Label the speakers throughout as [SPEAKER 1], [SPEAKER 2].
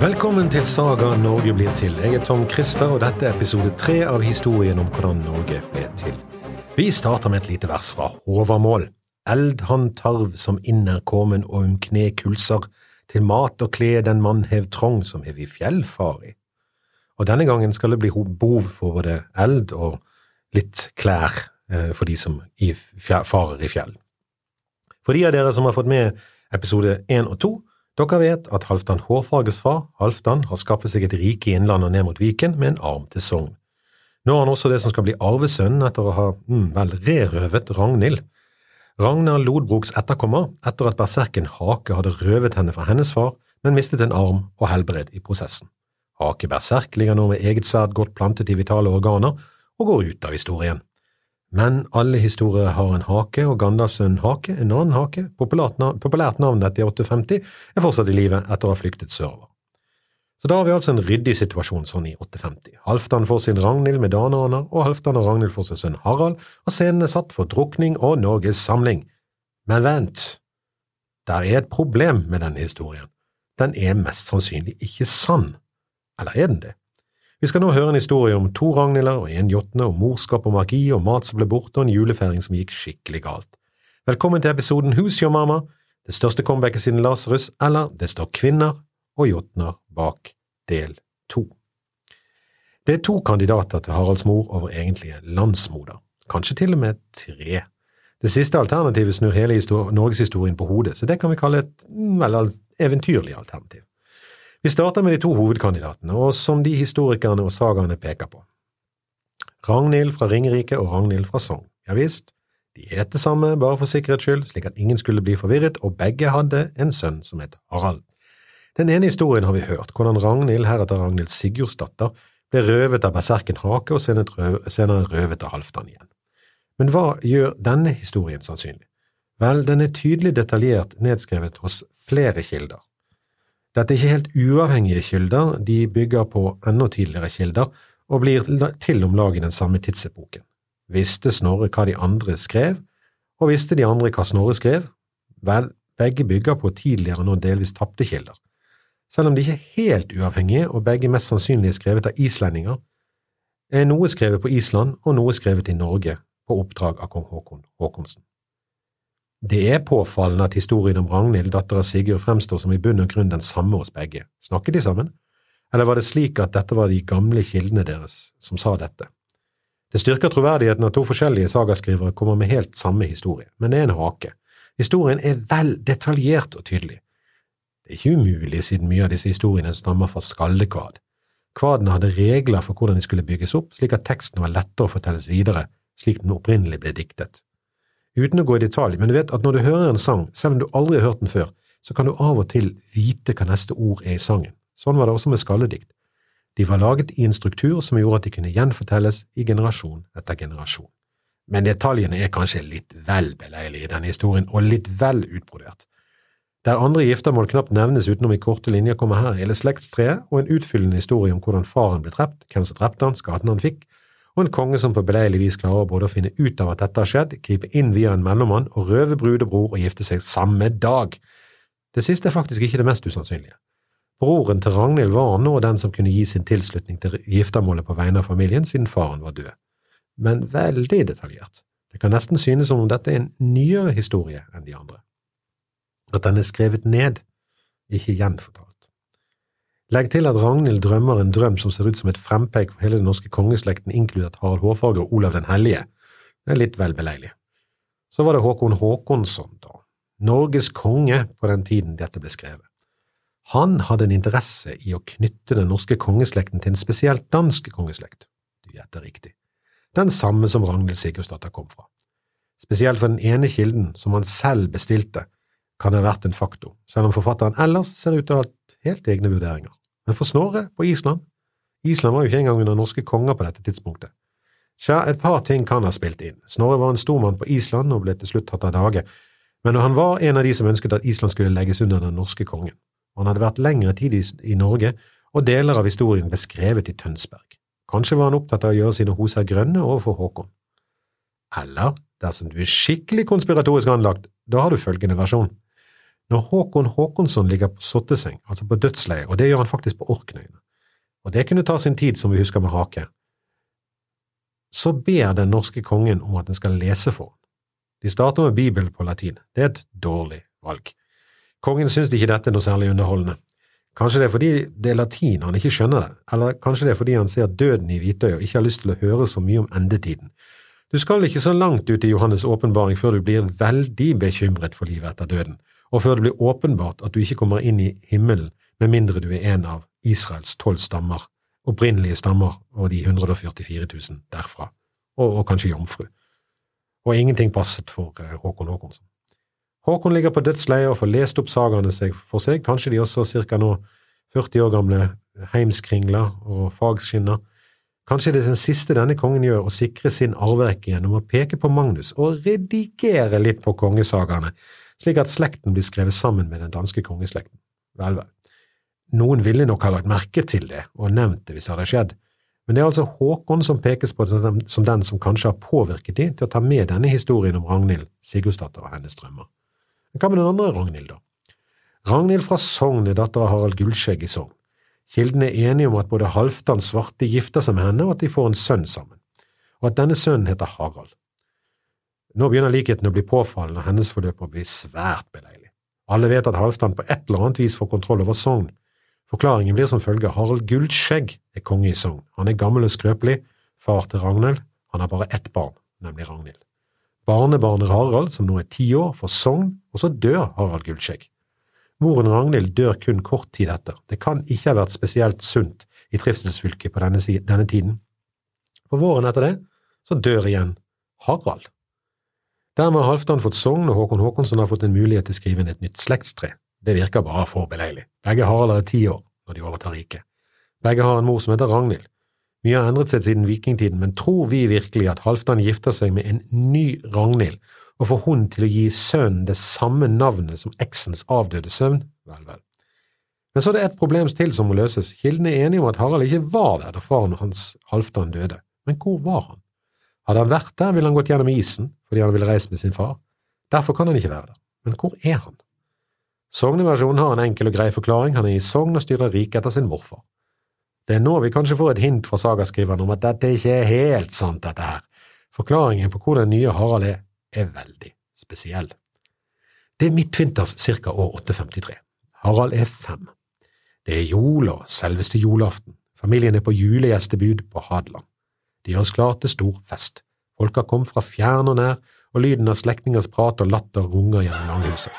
[SPEAKER 1] Velkommen til Saga Norge blir til. Jeg er Tom Christer, og dette er episode tre av historien om hvordan Norge ble til. Vi starter med et lite vers fra Håvamål. Eld han tarv som innerkommen og um kne kulser, til mat og kle den mann hev trong som hev i fjell far i. Og denne gangen skal det bli behov for både eld og litt klær eh, for de som farer i fjell. For de av dere som har fått med episode én og to, dere vet at Halvdan Hårfarges far, Halvdan, har skaffet seg et rike i Innlandet ned mot Viken med en arm til Sogn. Nå har han også det som skal bli arvesønnen etter å ha, mm, vel, rerøvet Ragnhild. Ragnar Lodbroks etterkommer etter at berserken Hake hadde røvet henne fra hennes far, men mistet en arm og helbred i prosessen. Hake berserk ligger nå med eget sverd godt plantet i vitale organer og går ut av historien. Men alle historier har en hake, og Gandalfsønnen Hake, en annen hake, populært, navn, populært navn etter i 850, er fortsatt i live etter å ha flyktet sørover. Så da har vi altså en ryddig situasjon sånn i 850. Halvdan får sin Ragnhild med dananer, og Halvdan og Ragnhild får sin sønn Harald, og scenen er satt for drukning og Norges samling. Men vent, der er et problem med denne historien. Den er mest sannsynlig ikke sann. Eller er den det? Vi skal nå høre en historie om to Ragnhilder og en Jotne, om morskap og magi og mat som ble borte og en julefeiring som gikk skikkelig galt. Velkommen til episoden Who's Your Mama, det største comebacket siden Lasarus, eller Det står kvinner og jotner bak del to. Det er to kandidater til Haralds mor over egentlige landsmoder, kanskje til og med tre. Det siste alternativet snur hele norgeshistorien på hodet, så det kan vi kalle et vel eventyrlig alternativ. Vi starter med de to hovedkandidatene, og som de historikerne og sagaene peker på. Ragnhild fra Ringerike og Ragnhild fra Sogn. Ja visst, de het det samme bare for sikkerhets skyld, slik at ingen skulle bli forvirret, og begge hadde en sønn som het Harald. Den ene historien har vi hørt, hvordan Ragnhild, heretter Ragnhild Sigurdsdatter, ble røvet av berserken Hake og senere røvet av Halvdan igjen. Men hva gjør denne historien sannsynlig? Vel, den er tydelig detaljert nedskrevet hos flere kilder. Dette er ikke helt uavhengige kilder, de bygger på enda tidligere kilder og blir til om lag i den samme tidsepoken. Visste Snorre hva de andre skrev, og visste de andre hva Snorre skrev? Vel, begge bygger på tidligere, nå delvis tapte kilder. Selv om de ikke er helt uavhengige, og begge mest sannsynlig er skrevet av islendinger, er noe skrevet på Island og noe skrevet i Norge på oppdrag av kong Håkon Håkonsen. Det er påfallende at historien om Ragnhild, datter av Sigurd, fremstår som i bunn og grunn den samme hos begge. Snakket de sammen? Eller var det slik at dette var de gamle kildene deres som sa dette? Det styrker troverdigheten at to forskjellige sagaskrivere kommer med helt samme historie, men det er en hake. Historien er vel detaljert og tydelig. Det er ikke umulig siden mye av disse historiene stammer fra skaldekvad. Kvadene hadde regler for hvordan de skulle bygges opp, slik at teksten var lettere å fortelles videre, slik den opprinnelig ble diktet. Uten å gå i detalj, men du vet at når du hører en sang, selv om du aldri har hørt den før, så kan du av og til vite hva neste ord er i sangen. Sånn var det også med skalledikt. De var laget i en struktur som gjorde at de kunne gjenfortelles i generasjon etter generasjon. Men detaljene er kanskje litt vel beleilige i denne historien, og litt vel utbrodert. Der andre giftermål knapt nevnes utenom i korte linjer, kommer her hele slektstreet og en utfyllende historie om hvordan faren ble drept, hvem som drepte han, skaden han fikk, og en konge som på beleilig vis klarer både å finne ut av at dette har skjedd, gripe inn via en mellommann og røve brud og bror og gifte seg samme dag. Det siste er faktisk ikke det mest usannsynlige. Broren til Ragnhild var nå den som kunne gi sin tilslutning til giftermålet på vegne av familien, siden faren var død. Men veldig detaljert. Det kan nesten synes som om dette er en nyere historie enn de andre. At den er skrevet ned, ikke gjenfortalt. Legg til at Ragnhild drømmer en drøm som ser ut som et frempeik for hele den norske kongeslekten, inkludert Harald Hårfagre og Olav den hellige. Det er litt vel beleilig. Så var det Håkon Håkonsson, da, Norges konge på den tiden dette ble skrevet. Han hadde en interesse i å knytte den norske kongeslekten til en spesielt dansk kongeslekt. Du gjetter riktig. Den samme som Ragnhild Sigurdsdatter kom fra. Spesielt for den ene kilden, som han selv bestilte, kan det ha vært en faktor, selv om forfatteren ellers ser ut til å ha helt egne vurderinger. Men for Snorre på Island Island var jo ikke engang under norske konger på dette tidspunktet. Tja, et par ting kan ha spilt inn. Snorre var en stormann på Island og ble til slutt tatt av dage, men han var en av de som ønsket at Island skulle legges under den norske kongen. Han hadde vært lengre tid i Norge, og deler av historien ble skrevet i Tønsberg. Kanskje var han opptatt av å gjøre sine hoser grønne overfor Håkon. Eller, dersom du er skikkelig konspiratorisk anlagt, da har du følgende versjon. Når Håkon Håkonsson ligger på sotteseng, altså på dødsleiet, og det gjør han faktisk på Orknøyene, og det kunne ta sin tid, som vi husker med hake, så ber den norske kongen om at en skal lese for ham. De starter med Bibelen på latin. Det er et dårlig valg. Kongen syns ikke dette er noe særlig underholdende. Kanskje det er fordi det er latin han ikke skjønner det, eller kanskje det er fordi han ser døden i hvitøyet og ikke har lyst til å høre så mye om endetiden. Du skal ikke så langt ut i Johannes' åpenbaring før du blir veldig bekymret for livet etter døden, og før det blir åpenbart at du ikke kommer inn i himmelen med mindre du er en av Israels tolv stammer, opprinnelige stammer og de 144 000 derfra, og, og kanskje jomfru. Og ingenting passet for eh, Håkon Håkonsson. Håkon ligger på dødsleiet og får lest opp sagaene for seg, kanskje de også cirka nå 40 år gamle heimskringler og fagskinner. Kanskje det er den siste denne kongen gjør, å sikre sin arverekke gjennom å peke på Magnus og redigere litt på kongesagaene, slik at slekten blir skrevet sammen med den danske kongeslekten. Vel, vel. Noen ville nok ha lagt merke til det og nevnt det hvis det hadde skjedd, men det er altså Håkon som pekes på som den som kanskje har påvirket de til å ta med denne historien om Ragnhild, Sigurdsdatter og hennes drømmer. Men hva med den andre Ragnhild, da? Ragnhild fra Sogn er datter av Harald Gullskjegg i Sogn. Kildene er enige om at både Halvdan Svarte gifter seg med henne, og at de får en sønn sammen, og at denne sønnen heter Harald. Nå begynner likheten å bli påfallende, og hennes forløp å bli svært beleilig. Alle vet at Halvdan på et eller annet vis får kontroll over Sogn. Forklaringen blir som følger Harald Gullskjegg er konge i Sogn. Han er gammel og skrøpelig, far til Ragnhild, han har bare ett barn, nemlig Ragnhild. Barnebarnet Harald, som nå er ti år, får Sogn, og så dør Harald Gullskjegg. Moren Ragnhild dør kun kort tid etter. Det kan ikke ha vært spesielt sunt i trivselsfylket på denne, denne tiden. For våren etter det så dør igjen Harald. Dermed har Halvdan fått Sogn, og Håkon Håkonsson har fått en mulighet til å skrive inn et nytt slektstre. Det virker bare for beleilig. Begge Harald er ti år når de overtar riket. Begge har en mor som heter Ragnhild. Mye har endret seg siden vikingtiden, men tror vi virkelig at Halvdan gifter seg med en ny Ragnhild og får hun til å gi sønnen det samme navnet som eksens avdøde søvn? Vel, vel. Men så er det et problem til som må løses. Kildene er enige om at Harald ikke var der da faren hans Halvdan døde. Men hvor var han? Hadde han vært der, ville han gått gjennom isen fordi han ville reist med sin far. Derfor kan han ikke være der. Men hvor er han? Sogneversjonen har en enkel og grei forklaring. Han er i Sogn og styrer riket etter sin morfar. Det er nå vi kanskje får et hint fra sagaskriveren om at dette ikke er helt sant, dette her. Forklaringen på hvor den nye Harald er, er veldig spesiell. Det er midtvinters ca. år 853. Harald er fem. Det er jul og selveste julaften. Familien er på julegjestebud på Hadeland. Det gjøres klart til stor fest. Folk har kommet fra fjern og nær, og lyden av slektningers prat og latter runger gjennom langhuset.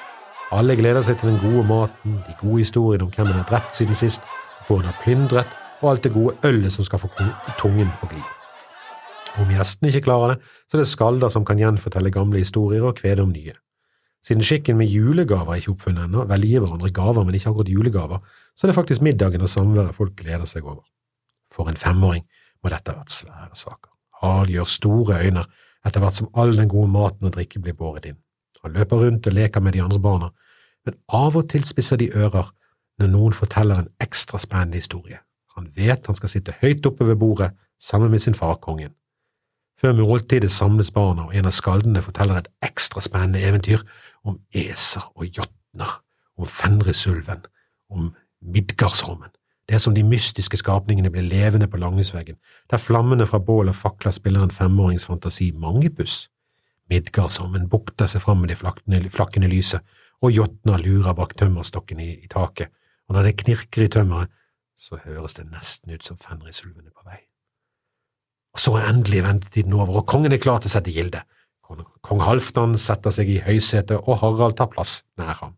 [SPEAKER 1] Alle gleder seg til den gode maten, de gode historiene om hvem en har drept siden sist, hvor en har plyndret, og alt det gode ølet som skal få tungen på glid. Om gjestene ikke klarer det, så er det skalder som kan gjenfortelle gamle historier og kvede om nye. Siden skikken med julegaver er ikke oppfunnet ennå, vel gir hverandre gaver, men ikke akkurat julegaver, så er det faktisk middagen og samværet folk gleder seg over. For en femåring må dette ha vært svære saker. Harald gjør store øyne etter hvert som all den gode maten og drikke blir båret inn. Han løper rundt og leker med de andre barna, men av og til spisser de ører når noen forteller en ekstra spennende historie. Han vet han skal sitte høyt oppe ved bordet sammen med sin far kongen. Før måltidet samles barna, og en av skaldene forteller et ekstra spennende eventyr om Eser og Jotner, om Fenrisulven, om Midgardsholmen. Det er som de mystiske skapningene blir levende på Langhusveggen, der flammene fra bål og fakler spiller en femårings fantasi mangepuss. Midgardsormen bukter seg fram med det flakkende lyset, og Jotner lurer bak tømmerstokken i, i taket, og når det knirker i tømmeret, så høres det nesten ut som Fenrisulven er på vei. Og så er endelig ventetiden over, og kongen er klar til å sette gilde. Kong Halvdan setter seg i høysetet, og Harald tar plass nær ham.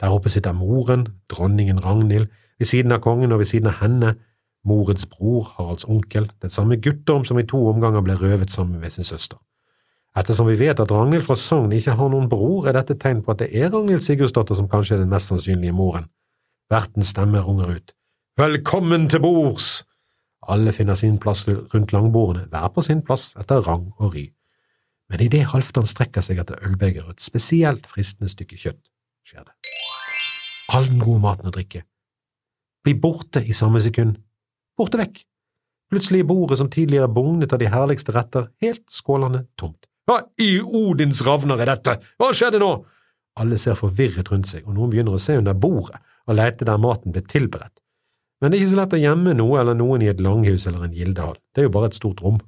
[SPEAKER 1] Der oppe sitter moren, dronningen Ragnhild, ved siden av kongen og ved siden av henne morens bror, Haralds onkel, den samme Guttorm som i to omganger ble røvet sammen med sin søster. Ettersom vi vet at Ragnhild fra Sogn ikke har noen bror, er dette tegn på at det er Ragnhild Sigurdsdatter som kanskje er den mest sannsynlige moren. Vertens stemme runger ut. Velkommen til bords! Alle finner sin plass rundt langbordene, hver på sin plass etter rang og ry. Men idet Halvdan strekker seg etter ølbeger og et spesielt fristende stykke kjøtt, skjer det. All den gode maten og drikke blir borte i samme sekund. Borte vekk! Plutselig er bordet som tidligere bugnet av de herligste retter, helt skålende tomt. Hva i Odins ravner er dette, hva skjedde nå? Alle ser forvirret rundt seg, og noen begynner å se under bordet og lete der maten ble tilberedt. Men det er ikke så lett å gjemme noe eller noen i et langhus eller en gildehall, det er jo bare et stort rom.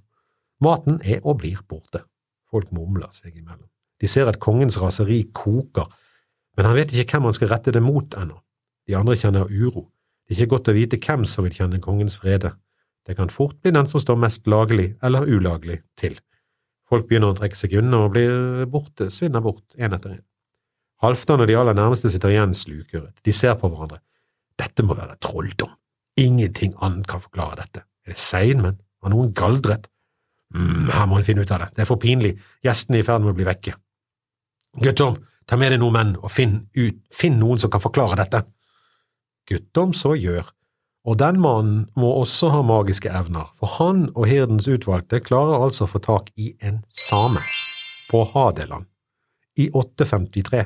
[SPEAKER 1] Maten er og blir borte. Folk mumler seg imellom. De ser at kongens raseri koker, men han vet ikke hvem han skal rette det mot ennå. De andre kjenner uro. Det er ikke godt å vite hvem som vil kjenne kongens frede. Det kan fort bli den som står mest lagelig eller ulaglig til. Folk begynner å trekke seg unna og blir borte, svinner bort, én etter én. Halvdan og de aller nærmeste sitter igjen slukøret. De ser på hverandre. Dette må være trolldom. Ingenting annet kan forklare dette. Er det seinmenn? Har noen galdret? Mm, her må hun finne ut av det. Det er for pinlig. Gjestene er i ferd med å bli vekke. Guttorm, ta med deg noen menn og finn, ut, finn noen som kan forklare dette. Guttorm så gjør, og den mannen må også ha magiske evner, for han og hirdens utvalgte klarer altså å få tak i en same på Hadeland i 853.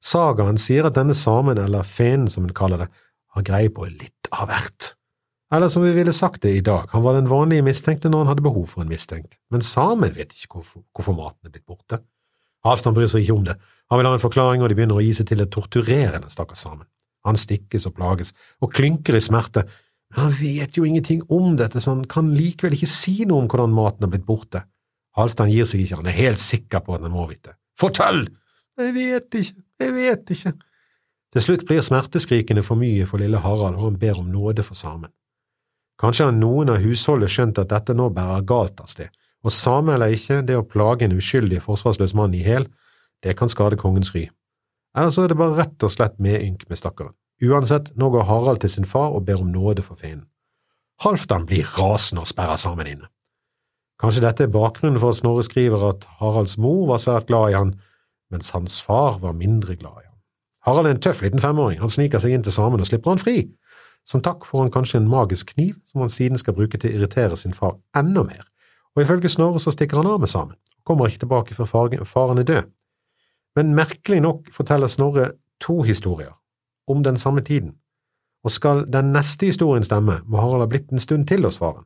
[SPEAKER 1] Sagaen sier at denne samen, eller fenen som hun kaller det, har greie på litt av hvert. Eller som vi ville sagt det i dag, han var den vanlige mistenkte når han hadde behov for en mistenkt, men samen vet ikke hvorfor, hvorfor maten er blitt borte. Avstand bryr seg ikke om det, han vil ha en forklaring, og de begynner å gi seg til å torturere den stakkars samen. Han stikkes og plages, og klynker i smerte, han vet jo ingenting om dette, så han kan likevel ikke si noe om hvordan maten er blitt borte. Halvstand gir seg ikke, han er helt sikker på at han må vite. Fortell! Jeg vet ikke, jeg vet ikke. Til slutt blir smerteskrikene for mye for lille Harald, og han ber om nåde for samen. Kanskje har noen av husholdet skjønt at dette nå bærer galt av sted, og same eller ikke, det å plage en uskyldig, forsvarsløs mann i hæl, det kan skade kongens ry. Eller så er det bare rett og slett medynk med stakkaren. Uansett, nå går Harald til sin far og ber om nåde for fienden. Halvdan blir rasende og sperrer sammen inne. Kanskje dette er bakgrunnen for at Snorre skriver at Haralds mor var svært glad i han, mens hans far var mindre glad i han. Harald er en tøff liten femåring, han sniker seg inn til samen og slipper han fri. Som takk får han kanskje en magisk kniv som han siden skal bruke til å irritere sin far enda mer, og ifølge Snorre så stikker han av med samen, og kommer ikke tilbake før faren er død. Men merkelig nok forteller Snorre to historier, om den samme tiden, og skal den neste historien stemme, må Harald ha blitt en stund til hos faren.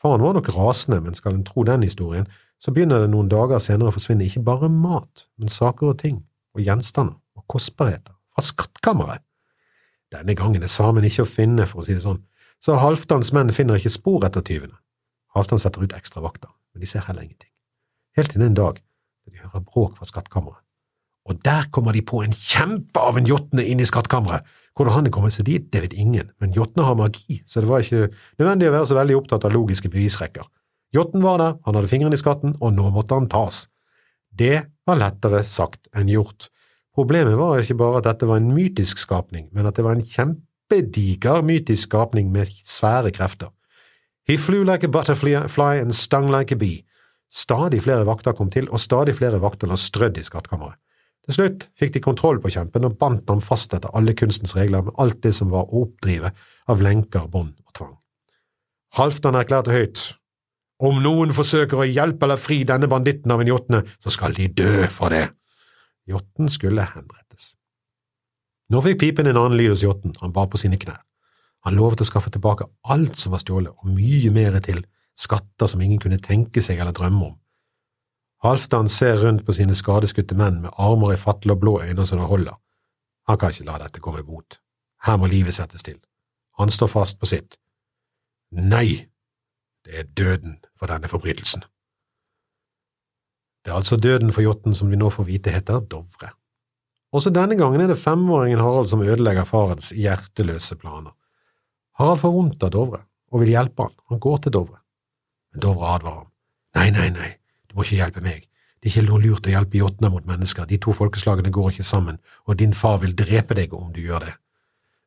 [SPEAKER 1] Faren var nok rasende, men skal en tro den historien, så begynner det noen dager senere å forsvinne ikke bare mat, men saker og ting, og gjenstander og kostbarheter fra skattkammeret. Denne gangen er samen ikke å finne, for å si det sånn, så Halvdans menn finner ikke spor etter tyvene. Halvdan setter ut ekstra vakter, men de ser heller ingenting. Helt til en dag da de hører bråk fra skattkammeret. Og der kommer de på en kjempe av en jotne inn i skattkammeret, hvordan han er kommet seg dit, det vet ingen, men Jotne har magi, så det var ikke nødvendig å være så veldig opptatt av logiske bevisrekker. Jotten var der, han hadde fingeren i skatten, og nå måtte han tas. Det var lettere sagt enn gjort. Problemet var ikke bare at dette var en mytisk skapning, men at det var en kjempediger mytisk skapning med svære krefter. He flew like a butterfly and stung like a bee. Stadig flere vakter kom til, og stadig flere vakter lå strødd i skattkammeret. Til slutt fikk de kontroll på kjempen og bandt ham fast etter alle kunstens regler med alt det som var å oppdrive av lenker, bånd og tvang. Halvdan erklærte høyt, om noen forsøker å hjelpe eller fri denne banditten av en jotne, så skal de dø for det. Jotten skulle henrettes. Nå fikk pipen en annen lyd hos jotten, han bar på sine knær. Han lovet å skaffe tilbake alt som var stjålet, og mye mer til, skatter som ingen kunne tenke seg eller drømme om. Halvdan ser rundt på sine skadeskutte menn med armer i fatle og blå øyne som det holder. Han kan ikke la dette komme bot. Her må livet settes til. Han står fast på sitt. Nei, det er døden for denne forbrytelsen. Det er altså døden for jotten som vi nå får vite heter Dovre. Også denne gangen er det femåringen Harald som ødelegger farens hjerteløse planer. Harald får vondt av Dovre og vil hjelpe han. Han går til Dovre. Men Dovre advarer ham. Nei, nei, nei, du må ikke hjelpe meg. Det er ikke noe lurt å hjelpe jotner mot mennesker, de to folkeslagene går ikke sammen, og din far vil drepe deg om du gjør det.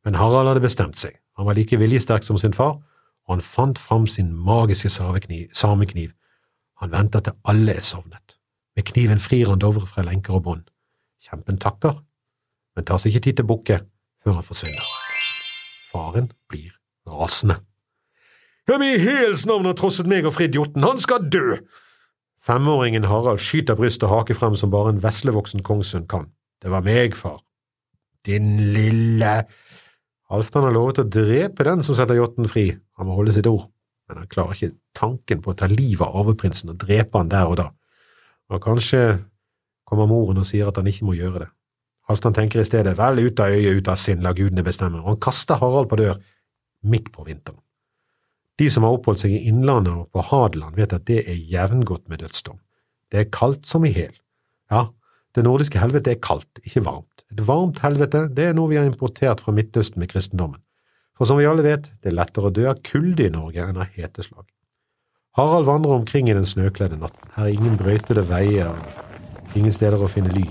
[SPEAKER 1] Men Harald hadde bestemt seg, han var like viljesterk som sin far, og han fant fram sin magiske samekniv. Han venter til alle er sovnet. Med kniven frir han Dovre fra lenker og bånd. Kjempen takker, men tar seg ikke tid til å bukke før han forsvinner. Faren blir rasende. Hvem i hels navn har trosset meg og fridd Jotten? Han skal dø! Femåringen Harald skyter bryst og hake frem som bare en veslevoksen kongssønn kan. Det var meg, far. Din lille… Halvdan har lovet å drepe den som setter jotten fri, han må holde sitt ord, men han klarer ikke tanken på å ta livet av arveprinsen og drepe han der og da, og kanskje kommer moren og sier at han ikke må gjøre det. Halvdan tenker i stedet vel ut av øyet, ut av sinn, la gudene bestemme, og han kaster Harald på dør midt på vinteren. De som har oppholdt seg i Innlandet og på Hadeland, vet at det er jevngodt med dødsdom. Det er kaldt som i hel. Ja, det nordiske helvete er kaldt, ikke varmt. Et varmt helvete det er noe vi har importert fra Midtøsten med kristendommen. For som vi alle vet, det er lettere å dø av kulde i Norge enn av heteslag. Harald vandrer omkring i den snøkledde natten. Her er ingen brøytede veier, ingen steder å finne ly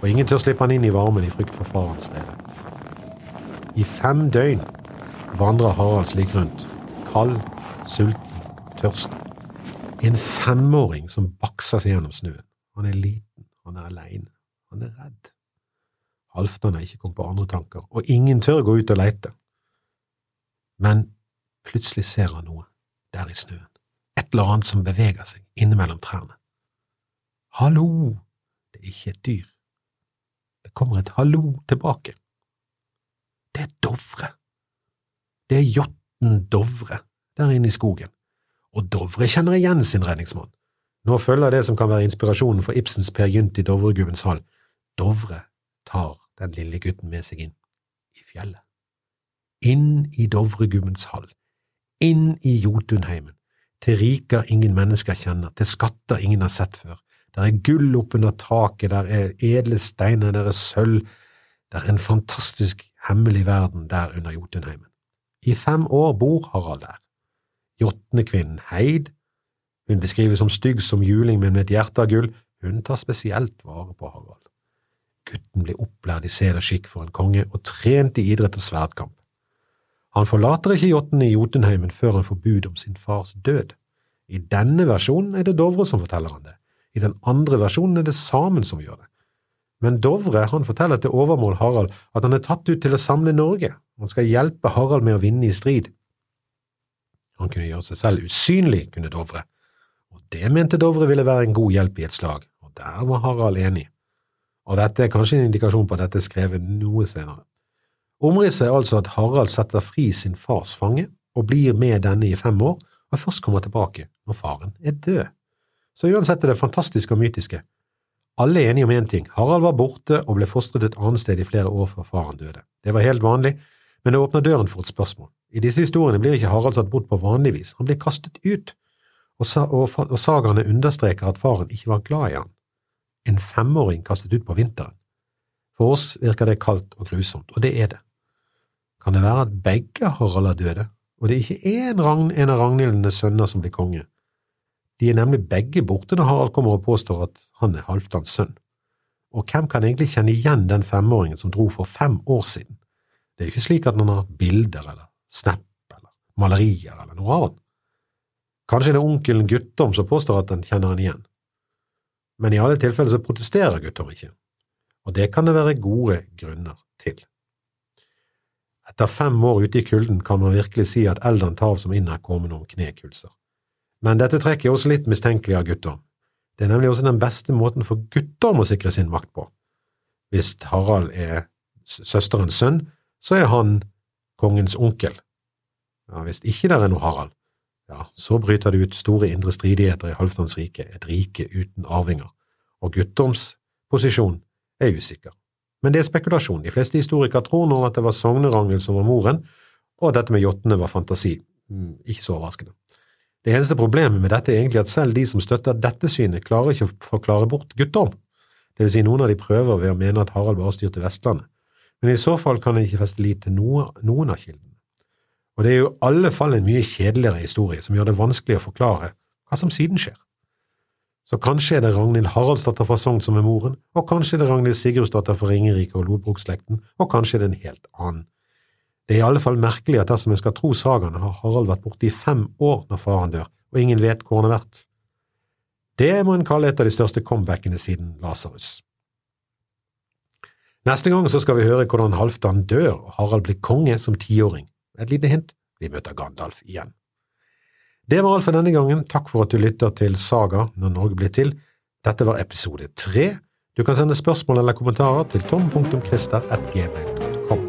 [SPEAKER 1] og ingen tør slippe han inn i varmen i frykt for farens vrede. I fem døgn vandrer Harald slik rundt, kald, sulten, tørst. En femåring som bakser seg gjennom snøen. Han er liten, han er aleine, han er redd. Halvdan er ikke kommet på andre tanker, og ingen tør gå ut og leite. Men plutselig ser han noe der i snøen, et eller annet som beveger seg innimellom trærne. Hallo, det er ikke et dyr, det kommer et hallo tilbake. Det er Dovre. Det er jotten Dovre der inne i skogen, og Dovre kjenner igjen sin redningsmann. Nå følger det som kan være inspirasjonen for Ibsens Per Gynt i Dovregubbens hall. Dovre tar den lille gutten med seg inn i fjellet. Inn i Dovregubbens hall, inn i Jotunheimen, til riker ingen mennesker kjenner, til skatter ingen har sett før, der er gull oppunder taket, der er edle steiner, der er sølv, der er en fantastisk hemmelig verden der under Jotunheimen. I fem år bor Harald der. Jotnekvinnen Heid, hun beskrives som stygg som juling, men med et hjerte av gull, hun tar spesielt vare på Harald. Gutten blir opplært i sed og skikk for en konge og trent i idrett og sverdkamp. Han forlater ikke Jotne i Jotunheimen før han får bud om sin fars død. I denne versjonen er det Dovre som forteller han det. I den andre versjonen er det samen som gjør det. Men Dovre han forteller til overmål Harald at han er tatt ut til å samle Norge, han skal hjelpe Harald med å vinne i strid. Han kunne gjøre seg selv usynlig, kunne Dovre, og det mente Dovre ville være en god hjelp i et slag, og der var Harald enig. Og dette er kanskje en indikasjon på at dette er skrevet noe senere. Omrisset er altså at Harald setter fri sin fars fange og blir med denne i fem år, og først kommer tilbake når faren er død. Så uansett er det fantastiske og mytiske. Alle er enige om én ting, Harald var borte og ble fostret et annet sted i flere år før faren døde. Det var helt vanlig, men det åpner døren for et spørsmål. I disse historiene blir ikke Harald satt bort på vanlig vis, han blir kastet ut, og, sa og, og sagaene understreker at faren ikke var glad i han. En femåring kastet ut på vinteren. For oss virker det kaldt og grusomt, og det er det. Kan det være at begge Harald er døde, og det ikke er en, en av Ragnhildenes sønner som blir konge? De er nemlig begge borte når Harald kommer og påstår at han er Halvdans sønn. Og hvem kan egentlig kjenne igjen den femåringen som dro for fem år siden? Det er jo ikke slik at han har bilder eller snap eller malerier eller noe annet. Kanskje det er onkelen Guttorm som påstår at han kjenner han igjen. Men i alle tilfeller så protesterer Guttorm ikke, og det kan det være gode grunner til. Etter fem år ute i kulden kan man virkelig si at elderen tar av som inn er kommet noen knekulser. Men dette trekket er også litt mistenkelig av gutter. Det er nemlig også den beste måten for Guttorm å sikre sin makt på. Hvis Harald er søsterens sønn, så er han kongens onkel. Ja, hvis ikke det er noe Harald, ja, så bryter det ut store indre stridigheter i Halvdans rike, et rike uten arvinger, og Guttorms posisjon er usikker. Men det er spekulasjon. De fleste historikere tror nå at det var Sognerangel som var moren, og at dette med jottene var fantasi. Mm, ikke så overraskende. Det eneste problemet med dette er egentlig at selv de som støtter dette synet, klarer ikke å forklare bort Guttorm. Det vil si noen av de prøver ved å mene at Harald bare styrte Vestlandet, men i så fall kan en ikke feste lit til noe, noen av kildene. Og det er jo i alle fall en mye kjedeligere historie som gjør det vanskelig å forklare hva som siden skjer. Så kanskje er det Ragnhild Haraldsdatter fra Sogn som er moren, og kanskje er det Ragnhild Sigurdsdatter fra Ringerike og Lodbrokslekten, og kanskje er det en helt annen. Det er i alle fall merkelig at dersom en skal tro sagaene, har Harald vært borte i fem år når faren dør, og ingen vet hvor han har vært. Det må en kalle et av de største comebackene siden Lasarus. Neste gang så skal vi høre hvordan Halvdan dør og Harald blir konge som tiåring. Et lite hint, vi møter Gandalf igjen. Det var alt for denne gangen, takk for at du lytter til Saga når Norge blir til. Dette var episode tre. Du kan sende spørsmål eller kommentarer til tom.christer.gmail.com.